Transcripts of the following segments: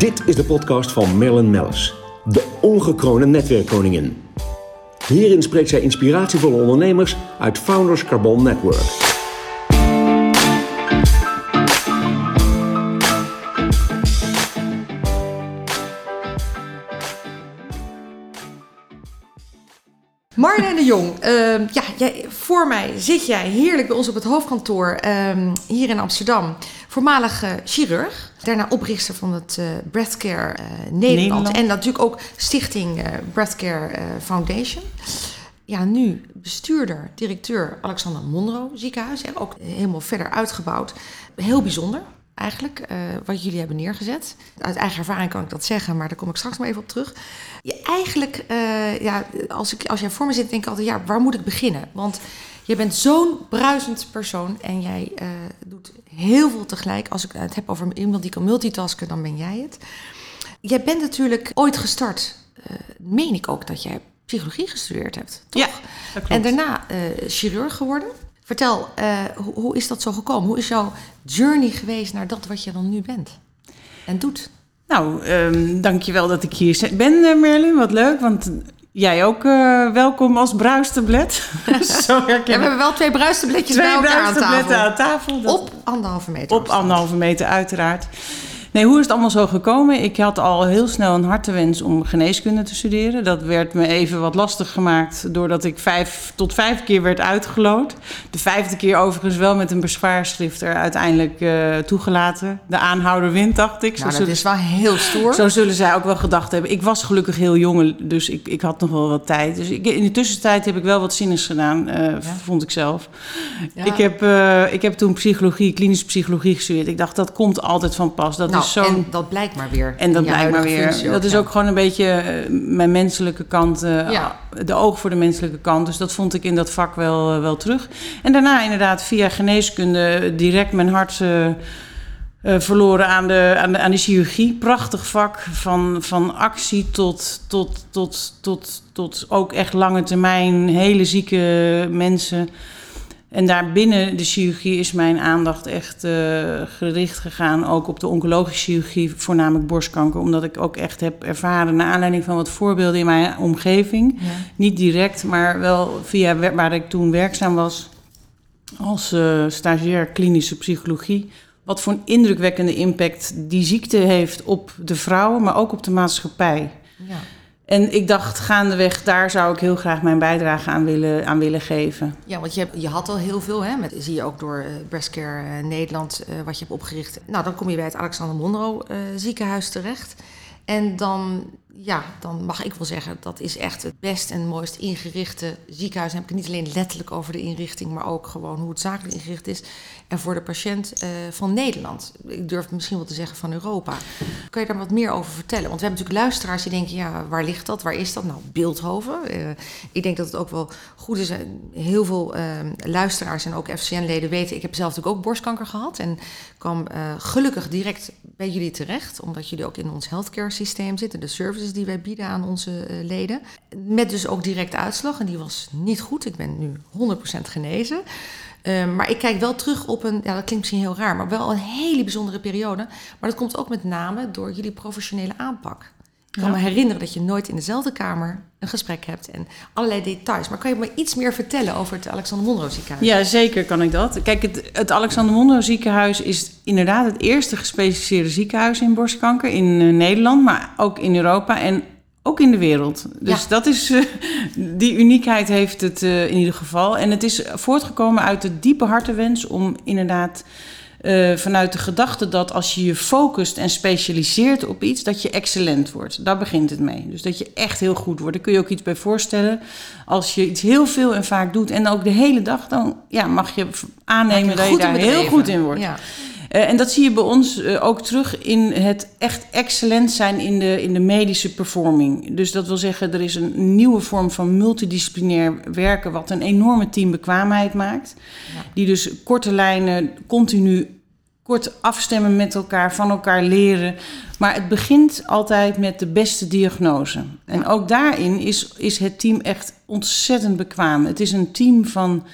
Dit is de podcast van Marilyn Mellis, de ongekroonde netwerkkoningin. Hierin spreekt zij inspiratievolle ondernemers uit Founders Carbon Network. Marlene de Jong, ehm, ja, jij, voor mij zit jij heerlijk bij ons op het hoofdkantoor ehm, hier in Amsterdam. Voormalig chirurg, daarna oprichter van het eh Breathcare eh, Nederland. Nederland. En natuurlijk ook stichting eh, Breathcare Foundation. Ja, nu bestuurder, directeur Alexander Monro ziekenhuis. En ook helemaal verder uitgebouwd. Heel bijzonder eigenlijk, wat jullie hebben neergezet. Uit eigen ervaring kan ik dat zeggen, maar daar kom ik straks maar even op terug. Je, eigenlijk, ja, als, ik, als jij voor me zit, denk ik altijd, ja, waar moet ik beginnen? Want je bent zo'n bruisend persoon en jij eh, doet heel veel tegelijk. Als ik het heb over iemand die kan multitasken, dan ben jij het. Jij bent natuurlijk ooit gestart, eh, meen ik ook dat jij psychologie gestudeerd hebt, toch? Ja, dat klopt. En daarna eh, chirurg geworden. Vertel, hoe, hoe is dat zo gekomen? Hoe is jouw journey geweest naar dat wat je dan nu bent en doet? Nou, ehm dankjewel dat ik hier ben, Merlin. Wat leuk, want jij ook eh, welkom als bruistablet. Zo Ja, we hebben wel twee bruistabletjes bij Twee elkaar aan bruistabletten tafel. aan tafel. Dat- Op anderhalve meter op afstand. anderhalve meter, uiteraard. Nee, hoe is het allemaal zo gekomen? Ik had al heel snel een hartewens om geneeskunde te studeren. Dat werd me even wat lastig gemaakt doordat ik vijf tot vijf keer werd uitgeloot. De vijfde keer overigens wel met een bezwaarschrift er uiteindelijk eh, toegelaten. De aanhouder wint, dacht ik. Zo Nou, dat zullen- is wel heel stoer. Zo zullen zij ook wel gedacht hebben. Ik was gelukkig heel jong, dus ik, ik had nog wel wat tijd. Dus ik, in de tussentijd heb ik wel wat zinnigs gedaan, eh, vond ik zelf. Ja. Ik, heb, eh, ik heb toen psychologie, klinische psychologie gestudeerd. Ik dacht, dat komt altijd van pas. Dat nou, is zo'n... en dat blijkt maar weer. En dat blijkt maar weer. functie Dat is ook gewoon een beetje eh, mijn menselijke kant. eh. De oog voor de menselijke kant. Dus dat vond ik in dat vak wel, eh, wel terug. En daarna inderdaad via geneeskunde direct mijn hart verloren aan de, aan, de, aan de chirurgie. Prachtig vak. Van, van actie tot, tot, tot, tot, tot ook echt lange termijn. Hele zieke mensen. En daarbinnen de chirurgie is mijn aandacht echt eh, gericht gegaan. Ook op de oncologische chirurgie, voornamelijk borstkanker. Omdat ik ook echt heb ervaren, naar aanleiding van wat voorbeelden in mijn omgeving. Ja. Niet direct, maar wel via waar ik toen werkzaam was. Als eh, stagiair klinische psychologie. Wat voor een indrukwekkende impact die ziekte heeft op de vrouwen, maar ook op de maatschappij. Ja. En ik dacht gaandeweg, daar zou ik heel graag mijn bijdrage aan willen, aan willen geven. Ja, want je, hebt, je had al heel veel, hè? Met, zie je ook door eh Breastcare eh, Nederland, eh, wat je hebt opgericht. Nou, dan kom je bij het Alexander Monro ziekenhuis terecht. En dan, ja, dan mag ik wel zeggen, dat is echt het best en mooist ingerichte ziekenhuis. Dan heb ik het niet alleen letterlijk over de inrichting, maar ook gewoon hoe het zakelijk ingericht is. En voor de patiënt eh, van Nederland. Ik durf misschien wel te zeggen van Europa. Kan je daar wat meer over vertellen? Want we hebben natuurlijk luisteraars die denken, ja, waar ligt dat? Waar is dat? Nou, Beeldhoven. Eh, ik denk dat het ook wel goed is. Heel veel eh, luisteraars en ook FCN-leden weten... ik heb zelf natuurlijk ook borstkanker gehad... en kwam gelukkig direct bij jullie terecht... omdat jullie ook in ons healthcare systeem zitten... de die wij bieden aan onze eh, leden. Met dus ook direct uitslag en die was niet goed. Ik ben nu 100% genezen. Eh, maar ik kijk wel terug op een, ja dat klinkt misschien heel raar... maar wel een hele bijzondere periode. Maar dat komt ook met name door jullie professionele aanpak. Ik kan Ja. me herinneren dat je nooit in dezelfde kamer een gesprek hebt en allerlei details. Maar kan je me iets meer vertellen over het Alexander Monro ziekenhuis? Ja, zeker kan ik dat. Kijk, het, het Alexander Monro ziekenhuis is inderdaad het eerste gespecialiseerde ziekenhuis in borstkanker in eh, Nederland, maar ook in Europa en ook in de wereld. Dus Ja. dat is, eh, die uniekheid heeft het eh, in ieder geval. En het is voortgekomen uit de diepe hartenwens om inderdaad eh, vanuit de gedachte dat als je je focust en specialiseert op iets, dat je excellent wordt. Daar begint het mee. Dus dat je echt heel goed wordt. Daar kun je ook iets bij voorstellen. Als je iets heel veel en vaak doet en ook de hele dag, dan ja, mag je aannemen je dat je daar heel goed in wordt. Ja. Eh, en dat zie je bij ons eh, ook terug in het echt excellent zijn in de, in de medische performing. Dus dat wil zeggen, er is een nieuwe vorm van multidisciplinair werken, wat een enorme teambekwaamheid maakt. Ja. Die dus korte lijnen continu kort afstemmen met elkaar, van elkaar leren. Maar het begint altijd met de beste diagnose. En ook daarin is, is het team echt ontzettend bekwaam. Het is een team van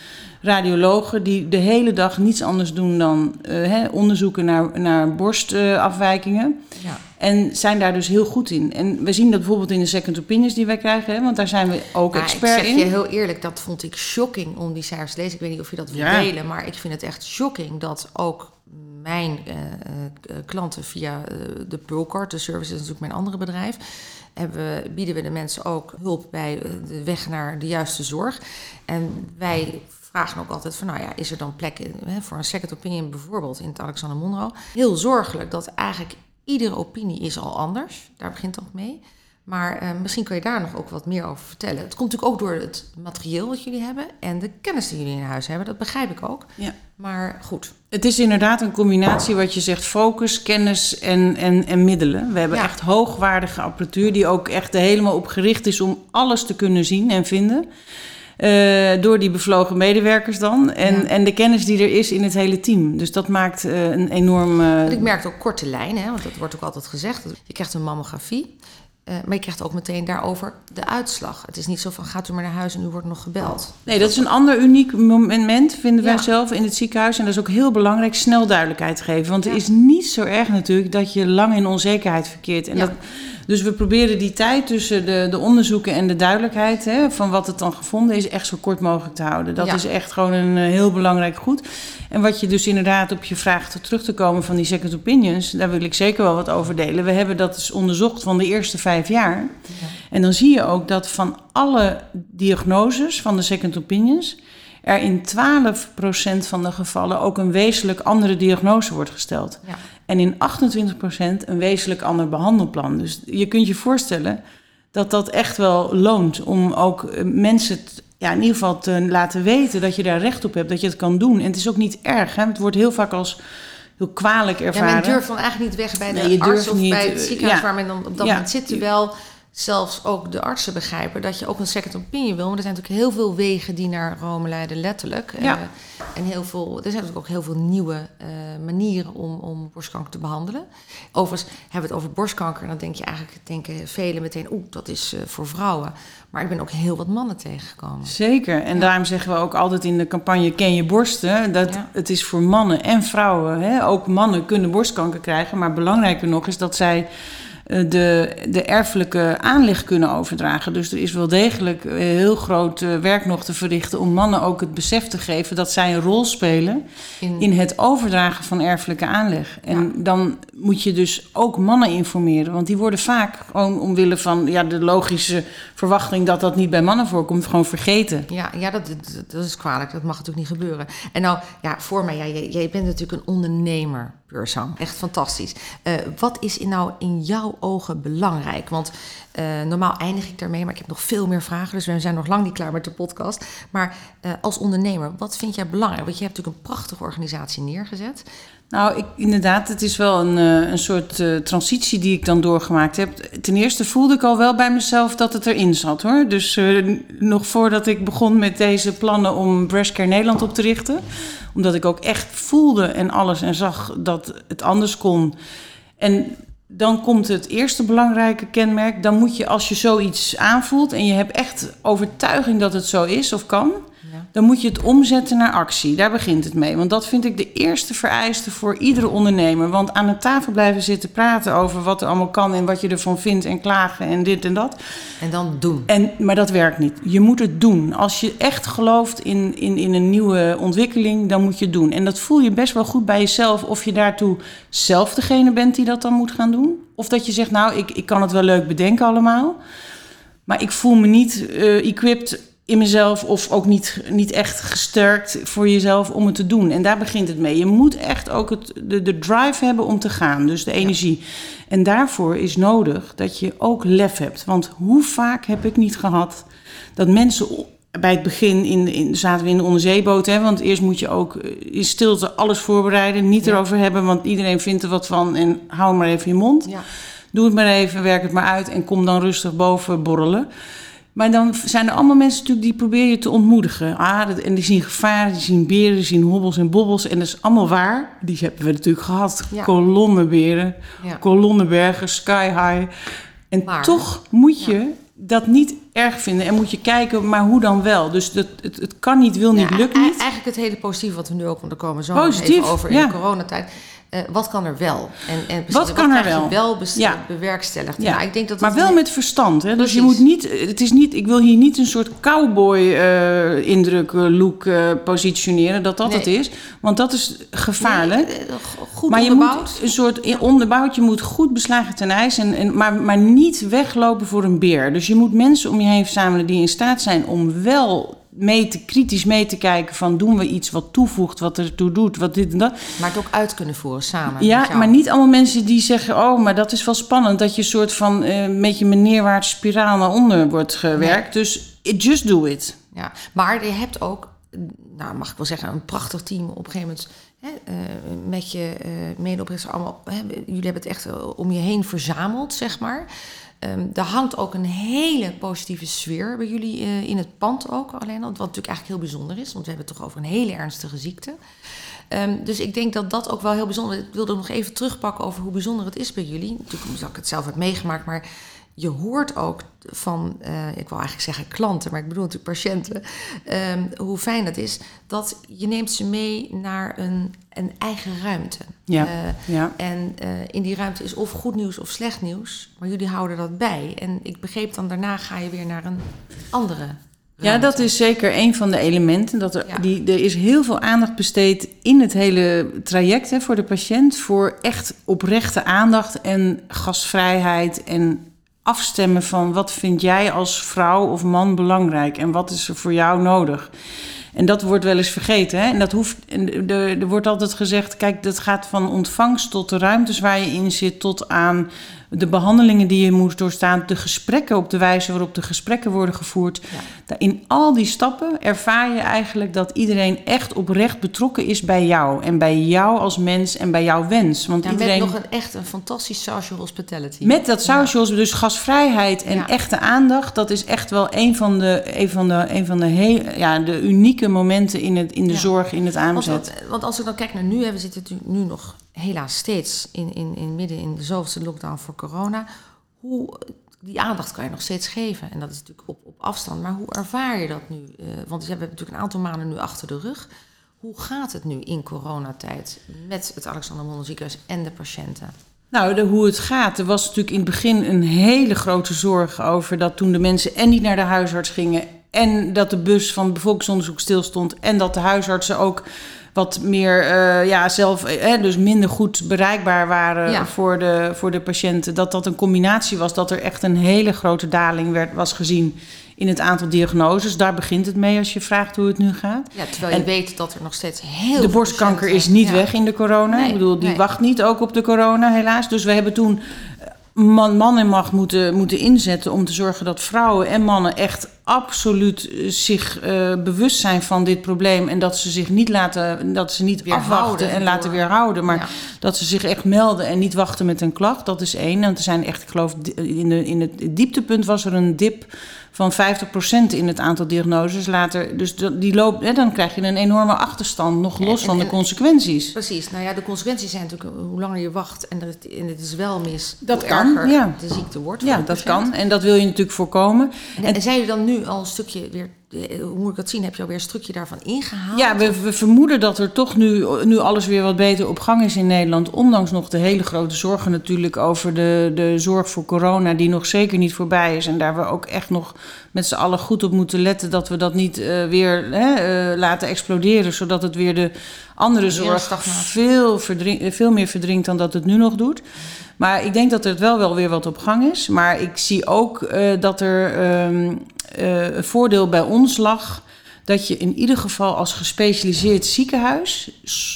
radiologen die de hele dag niets anders doen dan eh, hè, onderzoeken naar, naar borstafwijkingen. Ja. En zijn daar dus heel goed in. En we zien dat bijvoorbeeld in de second opinions die wij krijgen, hè, want daar zijn we ook Maar expert ik zeg in. je heel eerlijk, dat vond ik shocking om die cijfers te lezen. Ik weet niet of je dat wil Ja. delen, maar ik vind het echt shocking dat ook mijn eh, eh, klanten via de Pearlcard, de service is natuurlijk mijn andere bedrijf, hebben, we- bieden we de mensen ook hulp bij de weg naar de juiste zorg. En wij vragen ook altijd van, nou ja, is er dan plek in, hè, voor een second opinion bijvoorbeeld in het Alexander Monroe? Heel zorgelijk dat eigenlijk iedere opinie is al anders. Daar begint het ook mee. Maar eh, misschien kun je daar nog ook wat meer over vertellen. Het komt natuurlijk ook door het materieel wat jullie hebben en de kennis die jullie in huis hebben. Dat begrijp ik ook. Ja. Maar goed. Het is inderdaad een combinatie wat je zegt, focus, kennis en, en, en middelen. We hebben Ja. echt hoogwaardige apparatuur die ook echt helemaal op gericht is om alles te kunnen zien en vinden. Eh, door die bevlogen medewerkers dan. En, Ja. en de kennis die er is in het hele team. Dus dat maakt eh, een enorm. Want ik merkte ook korte lijnen, hè, want dat wordt ook altijd gezegd. Je krijgt een mammografie, eh, maar je krijgt ook meteen daarover de uitslag. Het is niet zo van gaat u maar naar huis en u wordt nog gebeld. Nee, dat is een ander uniek moment, vinden wij Ja. zelf in het ziekenhuis. En dat is ook heel belangrijk, snel duidelijkheid geven. Want Ja. het is niet zo erg natuurlijk dat je lang in onzekerheid verkeert. En Ja. dat, dus we proberen die tijd tussen de, de onderzoeken en de duidelijkheid... Hè, van wat het dan gevonden is, echt zo kort mogelijk te houden. Dat is echt gewoon een eh, heel belangrijk goed. En wat je dus inderdaad op je vraag terug te komen van die second opinions... daar wil ik zeker wel wat over delen. We hebben dat dus onderzocht van de eerste vijf jaar... En dan zie je ook dat van alle diagnoses van de second opinions er in 12% van de gevallen ook een wezenlijk andere diagnose wordt gesteld. Ja. En in 28% een wezenlijk ander behandelplan. Dus je kunt je voorstellen dat dat echt wel loont om ook eh, mensen t- ja, in ieder geval te laten weten dat je daar recht op hebt, dat je het kan doen. En het is ook niet erg. Hè? Het wordt heel vaak als heel kwalijk Ja, ervaren. men durft dan eigenlijk niet weg bij de Nee, arts of niet, bij het eh, ziekenhuis ja. waar men dan op dat Ja. moment zit. Terwijl zelfs ook de artsen begrijpen dat je ook een second opinion wil. Maar er zijn natuurlijk heel veel wegen die naar Rome leiden, letterlijk. Ja. Eh, en heel veel, er zijn natuurlijk ook heel veel nieuwe eh, manieren om, om borstkanker te behandelen. Overigens hebben we het over borstkanker. En dan denk je eigenlijk, denken velen meteen, oeh, dat is eh, voor vrouwen. Maar ik ben ook heel wat mannen tegengekomen. Zeker. En Ja. daarom zeggen we ook altijd in de campagne Ken je borsten. Dat Ja. het is voor mannen en vrouwen. Hè? Ook mannen kunnen borstkanker krijgen. Maar belangrijker nog is dat zij de, de erfelijke aanleg kunnen overdragen. Dus er is wel degelijk eh, heel groot eh, werk nog te verrichten om mannen ook het besef te geven dat zij een rol spelen In, in het overdragen van erfelijke aanleg. En Ja. dan moet je dus ook mannen informeren. Want die worden vaak gewoon omwille van ja, de logische verwachting dat dat niet bij mannen voorkomt, gewoon vergeten. Ja, ja dat, dat, dat is kwalijk. Dat mag natuurlijk niet gebeuren. En nou, ja, voor mij, ja, jij, jij bent natuurlijk een ondernemer, Echt fantastisch. Eh, wat is in nou in jouw ogen belangrijk? Want eh, normaal eindig ik daarmee, maar ik heb nog veel meer vragen. Dus we zijn nog lang niet klaar met de podcast. Maar eh, als ondernemer, wat vind jij belangrijk? Want je hebt natuurlijk een prachtige organisatie neergezet. Nou, ik, inderdaad, het is wel een, eh, een soort transitie die ik dan doorgemaakt heb. Ten eerste voelde ik al wel bij mezelf dat het erin zat hoor. Dus nog voordat ik begon met deze plannen om Breast Care Nederland op te richten. Omdat ik ook echt voelde en alles en zag dat het anders kon. En dan komt het eerste belangrijke kenmerk. Dan moet je, als je zoiets aanvoelt en je hebt echt overtuiging dat het zo is of kan. Dan moet je het omzetten naar actie. Daar begint het mee. Want dat vind ik de eerste vereiste voor iedere ondernemer. Want aan de tafel blijven zitten praten over wat er allemaal kan en wat je ervan vindt en klagen en dit en dat. En dan doen. En, maar dat werkt niet. Je moet het doen. Als je echt gelooft in, in, in een nieuwe ontwikkeling, dan moet je het doen. En dat voel je best wel goed bij jezelf. Of je daartoe zelf degene bent die dat dan moet gaan doen. Of dat je zegt, nou, ik, ik kan het wel leuk bedenken allemaal. Maar ik voel me niet eh, equipped in mezelf of ook niet, niet echt gesterkt voor jezelf om het te doen. En daar begint het mee. Je moet echt ook het, de, de drive hebben om te gaan, dus de energie. En daarvoor is nodig dat je ook lef hebt. Want hoe vaak heb ik niet gehad dat mensen bij het begin in, in, zaten we in de onderzeeboot. Hè, want eerst moet je ook eh, in stilte alles voorbereiden. Niet Ja. erover hebben, want iedereen vindt er wat van. En hou maar even je mond. Ja. Doe het maar even, werk het maar uit en kom dan rustig boven borrelen. Maar dan zijn er allemaal mensen natuurlijk die proberen je te ontmoedigen. Ah, en die zien gevaren, die zien beren, die zien hobbels en bobbels. En dat is allemaal waar. Die hebben we natuurlijk gehad. Ja. Kolonnenberen, Ja. kolonnenbergen, sky high. En Maar- toch moet je dat niet erg vinden en moet je kijken, maar hoe dan wel? Dus dat, het, het kan niet, wil niet, lukt e- niet. Eigenlijk het hele positieve wat we nu ook, want er komen zo Positief, even over in de coronatijd. Eh, wat kan er wel? En, en Wat kan er wel? wel Ja. bewerkstelligd? Ja. Nou, ik denk dat maar wel een- met verstand. Hè? Dus je moet niet, het is niet, ik wil hier niet een soort cowboy eh, indruk, eh, look eh, positioneren, dat dat Nee. het is. Want dat is gevaarlijk. Nee, eh, goed maar je moet een soort in- onderbouwd, je moet goed beslagen ten ijs, en, en, maar, maar niet weglopen voor een beer. Dus je moet mensen om je heen verzamelen die in staat zijn om wel mee te, kritisch mee te kijken van doen we iets wat toevoegt, wat ertoe doet, wat dit en dat. Maar het ook uit kunnen voeren samen. Ja, maar niet allemaal mensen die zeggen: Oh, maar dat is wel spannend. Dat je een soort van eh, met je neerwaartse spiraal naar onder wordt gewerkt. Dus just do it. Ja, maar je hebt ook, nou mag ik wel zeggen, een prachtig team op een gegeven moment. Hè, eh, met je eh medeoprichters allemaal. Hè, jullie hebben het echt om je heen verzameld, zeg maar. Ehm er hangt ook een hele positieve sfeer bij jullie eh, in het pand ook alleen al. Wat natuurlijk eigenlijk heel bijzonder is, want we hebben het toch over een hele ernstige ziekte. Ehm, dus ik denk dat dat ook wel heel bijzonder is. Ik wilde nog even terugpakken over hoe bijzonder het is bij jullie. Natuurlijk omdat ik het zelf heb meegemaakt, maar je hoort ook van, eh, ik wil eigenlijk zeggen klanten, maar ik bedoel natuurlijk patiënten, ehm, hoe fijn het is dat je neemt ze mee naar een, een eigen ruimte. Ja, Eh, ja. en eh, in die ruimte is of goed nieuws of slecht nieuws, maar jullie houden dat bij. En ik begreep dan daarna ga je weer naar een andere Ja, dat is zeker een van de elementen. Dat er, Ja. die, er is heel veel aandacht besteed in het hele traject hè, voor de patiënt. Voor echt oprechte aandacht en gastvrijheid. En afstemmen van wat vind jij als vrouw of man belangrijk. En wat is er voor jou nodig. En dat wordt wel eens vergeten. Hè? En dat hoeft. Er, er wordt altijd gezegd: kijk, dat gaat van ontvangst tot de ruimtes waar je in zit, tot aan de behandelingen die je moet doorstaan, de gesprekken op de wijze waarop de gesprekken worden gevoerd. Ja. In al die stappen ervaar je eigenlijk dat iedereen echt oprecht betrokken is bij jou. En bij jou als mens en bij jouw wens. Want Ja, iedereen. met nog een echt een fantastisch social hospitality. Met dat socials, dus gastvrijheid en Ja. echte aandacht, dat is echt wel een van de, een van de, een van de, heel, ja, de unieke momenten in, het, in de zorg, in het Want, aanzet. wat- want als ik dan kijk naar nu, hè, we zitten nu nog helaas steeds in, in, in midden in de zoveelste lockdown voor corona. Hoe, die aandacht kan je nog steeds geven. En dat is natuurlijk op, op afstand. Maar hoe ervaar je dat nu? Eh, want we hebben natuurlijk een aantal maanden nu achter de rug. Hoe gaat het nu in coronatijd met het Alexander Mondel ziekenhuis en de patiënten? Nou, de, hoe het gaat. Er was natuurlijk in het begin een hele grote zorg over dat toen de mensen en niet naar de huisarts gingen. En dat de bus van het bevolkingsonderzoek stilstond. En dat de huisartsen ook wat meer eh, ja, zelf, eh, dus minder goed bereikbaar waren Ja. voor, de, voor de patiënten. Dat dat een combinatie was, dat er echt een hele grote daling werd, was gezien in het aantal diagnoses. Daar begint het mee als je vraagt hoe het nu gaat. Ja, terwijl je En- weet dat er nog steeds heel De borstkanker is niet Ja. weg in de corona. Nee, ik bedoel, die nee. wacht niet ook op de corona, helaas. Dus we hebben toen eh, man, man en macht moeten, moeten inzetten om te zorgen dat vrouwen en mannen echt absoluut eh, zich eh, bewust zijn van dit probleem. En dat ze zich niet laten, dat ze niet Weerhouden afwachten en laten weerhouden. Maar Ja. dat ze zich echt melden en niet wachten met een klacht. Dat is één. Want er zijn echt, ik geloof, in, de, in het dieptepunt was er een dip van 50% in het aantal diagnoses. Later, dus die loopt, hè, dan krijg je een enorme achterstand, nog los en- van de en- consequenties. Precies. Nou ja, de consequenties zijn natuurlijk eh, hoe langer je wacht en het, en het is wel mis, Dat kan, erger ja. de ziekte wordt. Ja, dat kan. En dat wil je natuurlijk voorkomen. En, en zijn jullie dan nu al een stukje weer, hoe moet ik dat zien? Heb je alweer een stukje daarvan ingehaald? Ja, we, we vermoeden dat er toch nu, nu alles weer wat beter op gang is in Nederland. Ondanks nog de hele grote zorgen natuurlijk over de, de zorg voor corona, die nog zeker niet voorbij is. En daar we ook echt nog met z'n allen goed op moeten letten dat we dat niet eh, weer hè, eh, laten exploderen. Zodat het weer de andere zorg veel, veel meer verdringt dan dat het nu nog doet. Maar ik denk dat er wel, wel weer wat op gang is. Maar ik zie ook eh, dat er ehm, eh, een voordeel bij ons lag. Dat je in ieder geval als gespecialiseerd ziekenhuis,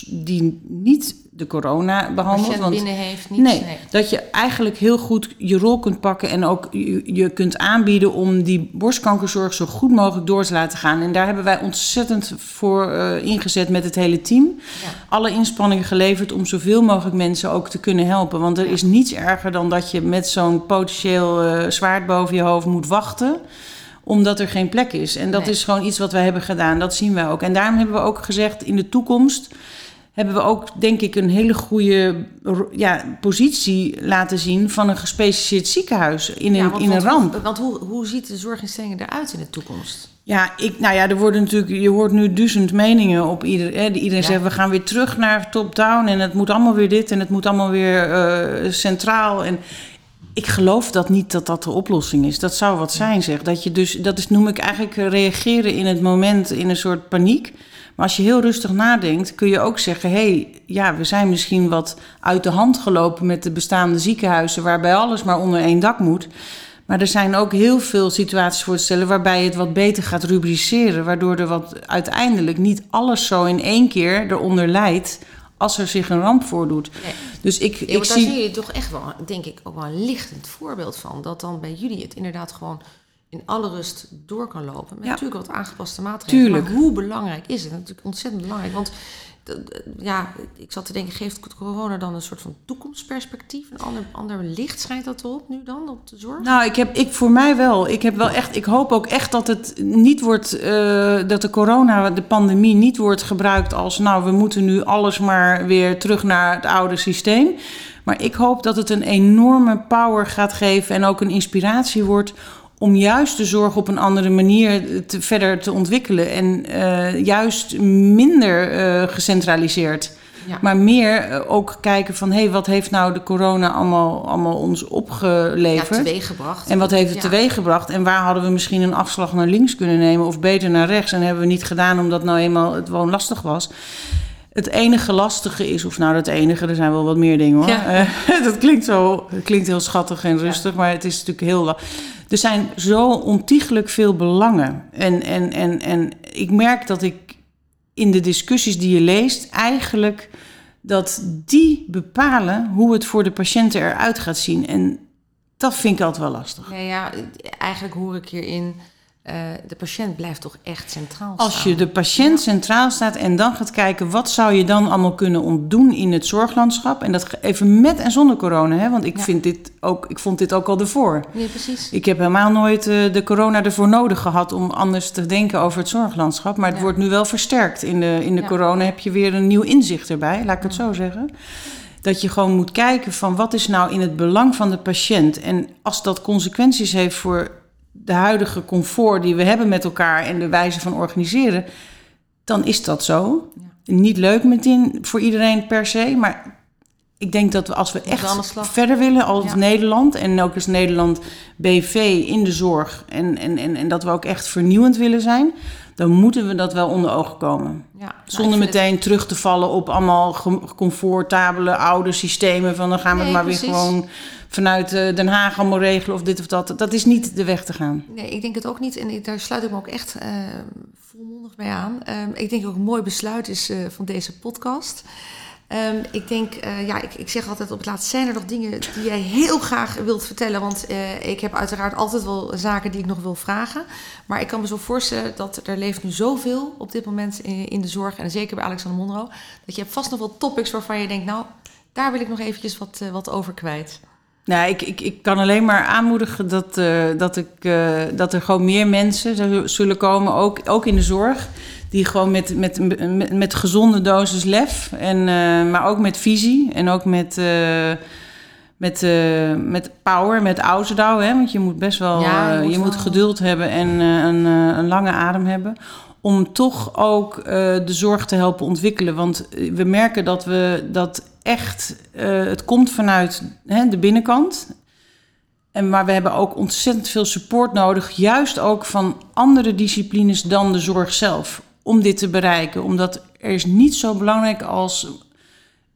die niet de corona Want binnen heeft niets. Nee, dat je eigenlijk heel goed je rol kunt pakken en ook je, je kunt aanbieden om die borstkankerzorg zo goed mogelijk door te laten gaan. En daar hebben wij ontzettend voor eh, ingezet met het hele team. Ja. Alle inspanningen geleverd om zoveel mogelijk mensen ook te kunnen helpen. Want er is niets erger dan dat je met zo'n potentieel eh, zwaard boven je hoofd moet wachten omdat er geen plek is. En dat Nee. is gewoon iets wat wij hebben gedaan. Dat zien wij ook. En daarom hebben we ook gezegd in de toekomst hebben we ook, denk ik, een hele goede ja, positie laten zien van een gespecialiseerd ziekenhuis in een, want, in een ramp. Want hoe, hoe ziet de zorginstelling eruit in de toekomst? Ja, ik, nou ja, er worden natuurlijk, je hoort nu duizend meningen op ieder. Hè, iedereen Ja. zegt we gaan weer terug naar top-down en het moet allemaal weer dit en het moet allemaal weer eh, centraal. En ik geloof dat niet dat dat de oplossing is. Dat zou wat zijn, zeg. Dat je dus, dat is, noem ik eigenlijk eh, reageren in het moment in een soort paniek. Maar als je heel rustig nadenkt, kun je ook zeggen: hé, hey, ja, we zijn misschien wat uit de hand gelopen met de bestaande ziekenhuizen, waarbij alles maar onder één dak moet. Maar er zijn ook heel veel situaties voor te stellen waarbij je het wat beter gaat rubriceren, waardoor er wat uiteindelijk niet alles zo in één keer eronder leidt als er zich een ramp voordoet. Nee. Dus ik, Ja, ik daar zie. je toch echt wel, denk ik, ook wel een lichtend voorbeeld van. Dat dan bij jullie het inderdaad gewoon in alle rust door kan lopen. Met Ja. natuurlijk wat aangepaste maatregelen. Tuurlijk. Maar hoe belangrijk is het? Natuurlijk ontzettend belangrijk. Want ja, ik zat te denken, geeft corona dan een soort van toekomstperspectief? Een ander, ander licht schijnt dat erop nu dan, op de zorg? Nou, ik heb, ik voor mij wel. Ik heb wel echt, ik hoop ook echt dat het niet wordt, eh, dat de corona, de pandemie niet wordt gebruikt als, nou, we moeten nu alles maar weer terug naar het oude systeem. Maar ik hoop dat het een enorme power gaat geven en ook een inspiratie wordt om juist de zorg op een andere manier te, verder te ontwikkelen en eh, juist minder eh, gecentraliseerd. Ja. Maar meer eh, ook kijken van, hé, hey, wat heeft nou de corona allemaal, allemaal ons ja, opgeleverd? teweeggebracht. En wat heeft het Ja. teweeggebracht? En waar hadden we misschien een afslag naar links kunnen nemen of beter naar rechts? En hebben we niet gedaan omdat nou eenmaal het gewoon lastig was. Het enige lastige is, of nou het enige, er zijn wel wat meer dingen hoor. Ja. Dat klinkt zo, klinkt heel schattig en rustig, maar het is natuurlijk heel. la- Er zijn zo ontiegelijk veel belangen. En, en, en, en ik merk dat ik in de discussies die je leest, eigenlijk dat die bepalen hoe het voor de patiënten eruit gaat zien. En dat vind ik altijd wel lastig. Nee, ja, eigenlijk hoor ik hierin, eh de patiënt blijft toch echt centraal staan. Als je de patiënt centraal staat en dan gaat kijken wat zou je dan allemaal kunnen ontdoen in het zorglandschap. En dat even met en zonder corona, hè? want ik, Ja. vind dit ook, ik vond dit ook al ervoor. Nee, precies. Ik heb helemaal nooit eh, de corona ervoor nodig gehad om anders te denken over het zorglandschap. Maar het Ja. wordt nu wel versterkt. In de, in de corona heb je weer een nieuw inzicht erbij, laat ik het zo zeggen. Dat je gewoon moet kijken van wat is nou in het belang van de patiënt. En als dat consequenties heeft voor de huidige comfort die we hebben met elkaar en de wijze van organiseren, dan is dat zo. Niet leuk meteen voor iedereen per se, maar ik denk dat we als we echt verder willen als Ja. Nederland en ook als Nederland BV in de zorg en, en, en, en dat we ook echt vernieuwend willen zijn, dan moeten we dat wel onder ogen komen. Ja, nou, Zonder het- meteen terug te vallen op allemaal comfortabele oude systemen. Van dan gaan we Nee, het maar precies. weer gewoon vanuit eh, Den Haag allemaal regelen of dit of dat. Dat is niet de weg te gaan. Nee, ik denk het ook niet. En daar sluit ik me ook echt eh, volmondig bij aan. Ehm, ik denk ook een mooi besluit is eh, van deze podcast. Ehm, ik denk, ja, ik, ik zeg altijd op het laatst, zijn er nog dingen die jij heel graag wilt vertellen? Want ik heb uiteraard altijd wel zaken die ik nog wil vragen. Maar ik kan me zo voorstellen dat er leeft nu zoveel op dit moment in, in de zorg. En zeker bij Alexander Monro. Dat je hebt vast nog wel topics waarvan je denkt, nou, daar wil ik nog eventjes wat, wat over kwijt. Nou, ik, ik, ik kan alleen maar aanmoedigen dat, eh, dat, ik, eh, dat er gewoon meer mensen zullen komen, ook, ook in de zorg. Die gewoon met, met, met, met gezonde dosis lef, en, eh, maar ook met visie en ook met, met, met power, met ouderdouw. Hè? Want je moet best wel Ja, je moet je moet wel- geduld hebben en een, een lange adem hebben. Om toch ook de zorg te helpen ontwikkelen. Want we merken dat we dat echt. eh, het komt vanuit hè, de binnenkant. En, maar we hebben ook ontzettend veel support nodig, juist ook van andere disciplines dan de zorg zelf, om dit te bereiken. Omdat er is niet zo belangrijk als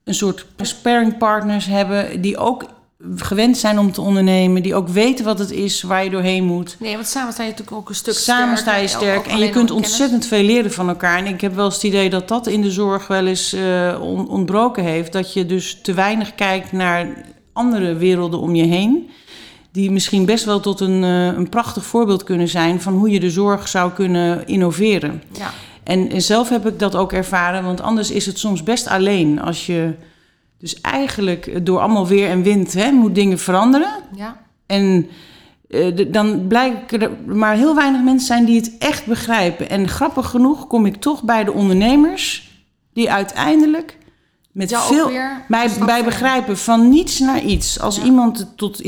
een soort sparringpartners hebben die ook gewend zijn om te ondernemen, die ook weten wat het is, waar je doorheen moet. Nee, want samen sta je natuurlijk ook een stuk Samen sta je sterk en je kunt ontzettend veel leren van elkaar. En ik heb wel eens het idee dat dat in de zorg wel eens eh, on- ontbroken heeft. Dat je dus te weinig kijkt naar andere werelden om je heen. Die misschien best wel tot een, eh, een prachtig voorbeeld kunnen zijn van hoe je de zorg zou kunnen innoveren. Ja. En, en zelf heb ik dat ook ervaren, want anders is het soms best alleen. Als je dus eigenlijk door allemaal weer en wind hè, moet dingen veranderen. Ja. En eh, de- dan blijken er maar heel weinig mensen zijn die het echt begrijpen. En grappig genoeg kom ik toch bij de ondernemers die uiteindelijk met veel bij, begrijpen van niets naar iets. Als Ja. iemand tot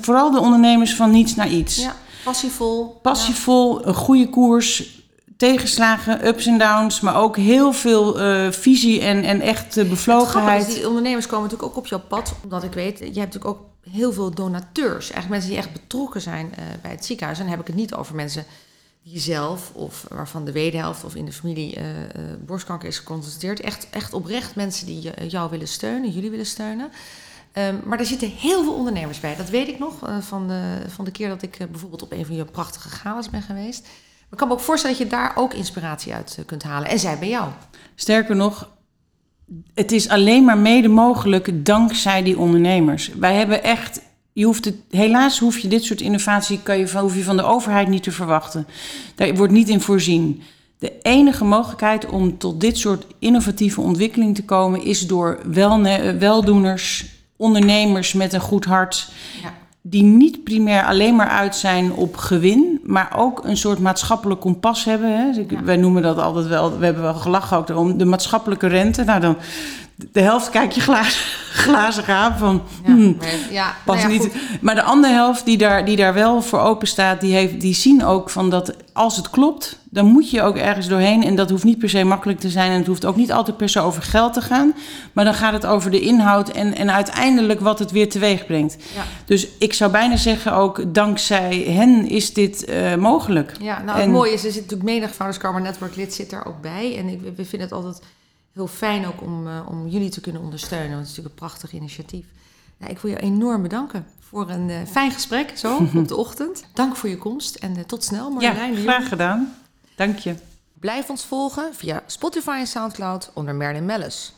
vooral de ondernemers van niets naar iets. Ja, passievol. Passievol, een goede koers, tegenslagen, ups en downs, maar ook heel veel eh, visie en, en echt bevlogenheid. is, die ondernemers komen natuurlijk ook op jouw pad. Omdat ik weet, je hebt natuurlijk ook heel veel donateurs. Eigenlijk mensen die echt betrokken zijn eh, bij het ziekenhuis. En dan heb ik het niet over mensen die zelf of waarvan de wederhelft of in de familie eh, borstkanker is geconstateerd. Echt, echt oprecht mensen die jou willen steunen, jullie willen steunen. Ehm, maar er zitten heel veel ondernemers bij. Dat weet ik nog van, de, van de keer dat ik bijvoorbeeld op een van je prachtige galas ben geweest. Ik kan me ook voorstellen dat je daar ook inspiratie uit eh, kunt halen. En zij bij jou. Sterker nog, het is alleen maar mede mogelijk dankzij die ondernemers. Wij hebben echt. Je hoeft het, helaas hoef je dit soort innovatie kan je, van- hoef je van de overheid niet te verwachten. Daar wordt niet in voorzien. De enige mogelijkheid om tot dit soort innovatieve ontwikkeling te komen is door welne, weldoeners, ondernemers met een goed hart, Ja. Die niet primair alleen maar uit zijn op gewin, maar ook een soort maatschappelijk kompas hebben. Hè. Dus. Wij noemen dat altijd wel, we hebben wel gelachen ook om de maatschappelijke rente. Nou, dan de helft kijk je glazen, glazig aan van. Ja, hmm, maar, ja, Pas nou ja, niet. goed. Maar de andere helft die daar, die daar wel voor open staat, die, heeft, die zien ook van dat als het klopt, dan moet je ook ergens doorheen. En dat hoeft niet per se makkelijk te zijn. En het hoeft ook niet altijd per se over geld te gaan. Maar dan gaat het over de inhoud en, en uiteindelijk wat het weer teweeg brengt. Ja. Dus ik zou bijna zeggen ook, dankzij hen is dit eh, mogelijk. Ja, nou En- het mooie is, er zit natuurlijk menig Founders Karma Network lid zit er ook bij. En ik, we vinden het altijd heel fijn ook om, eh, om jullie te kunnen ondersteunen. Want het is natuurlijk een prachtig initiatief. Ja, ik wil je enorm bedanken voor een eh, fijn gesprek zo op de ochtend. Dank voor je komst en eh, tot snel Ja, Marjolein. graag gedaan. Dank je. Blijf ons volgen via Spotify en Soundcloud onder Merlin Mellis.